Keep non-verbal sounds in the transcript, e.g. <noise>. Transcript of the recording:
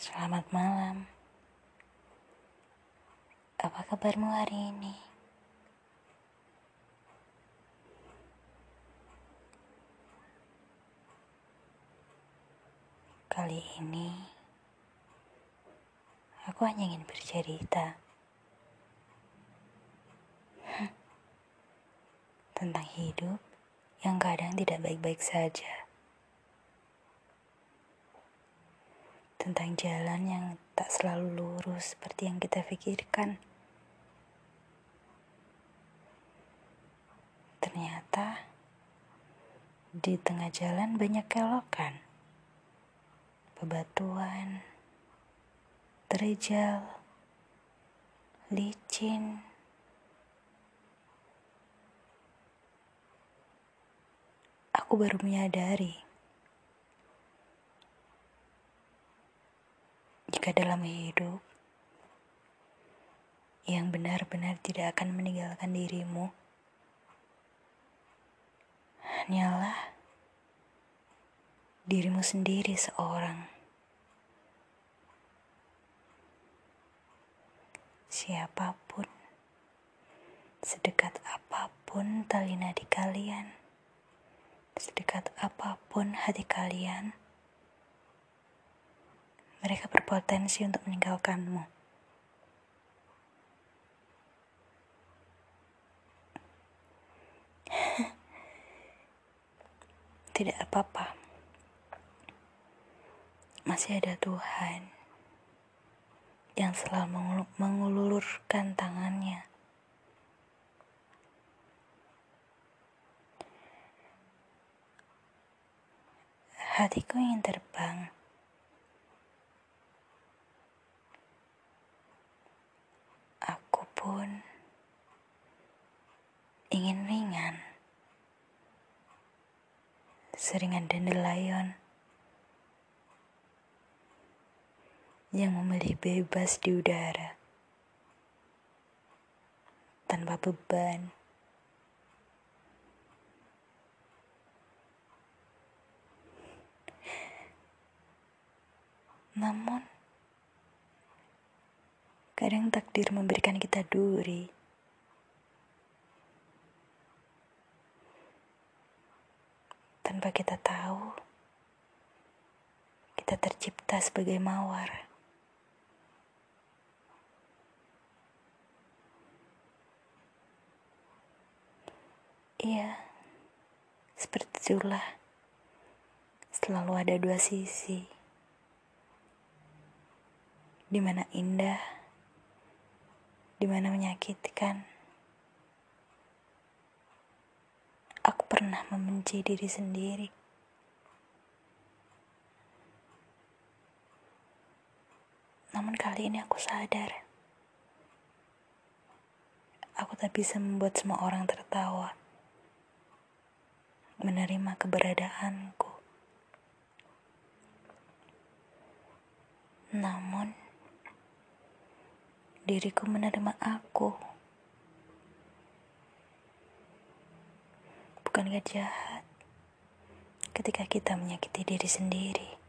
Selamat malam. Apa kabarmu hari ini? Kali ini aku hanya ingin bercerita tentang hidup yang kadang tidak baik-baik saja. Tentang jalan yang tak selalu lurus seperti yang kita pikirkan. Ternyata di tengah jalan banyak kelokan, bebatuan, terjal, licin, aku baru menyadari jika dalam hidup yang benar-benar tidak akan meninggalkan dirimu hanyalah dirimu sendiri seorang. Siapa pun, sedekat apa pun tali nadi kalian, sedekat apa pun hati kalian, mereka berpotensi untuk meninggalkanmu. <laughs> Tidak apa-apa, masih ada Tuhan yang selalu mengulurkan tangannya. Hatiku ingin terbang. Aku pun ingin ringan. Seringan dandelion yang memilih bebas di udara tanpa beban. Namun, kadang takdir memberikan kita duri. Tanpa kita tahu, kita tercipta sebagai mawar. Iya, seperti itulah. Selalu ada dua sisi. Di mana indah, di mana menyakitkan. Aku pernah membenci diri sendiri. Namun kali ini aku sadar. Aku tak bisa membuat semua orang tertawa menerima keberadaanku. Namun, diriku menerima aku. Bukankah jahat ketika kita menyakiti diri sendiri?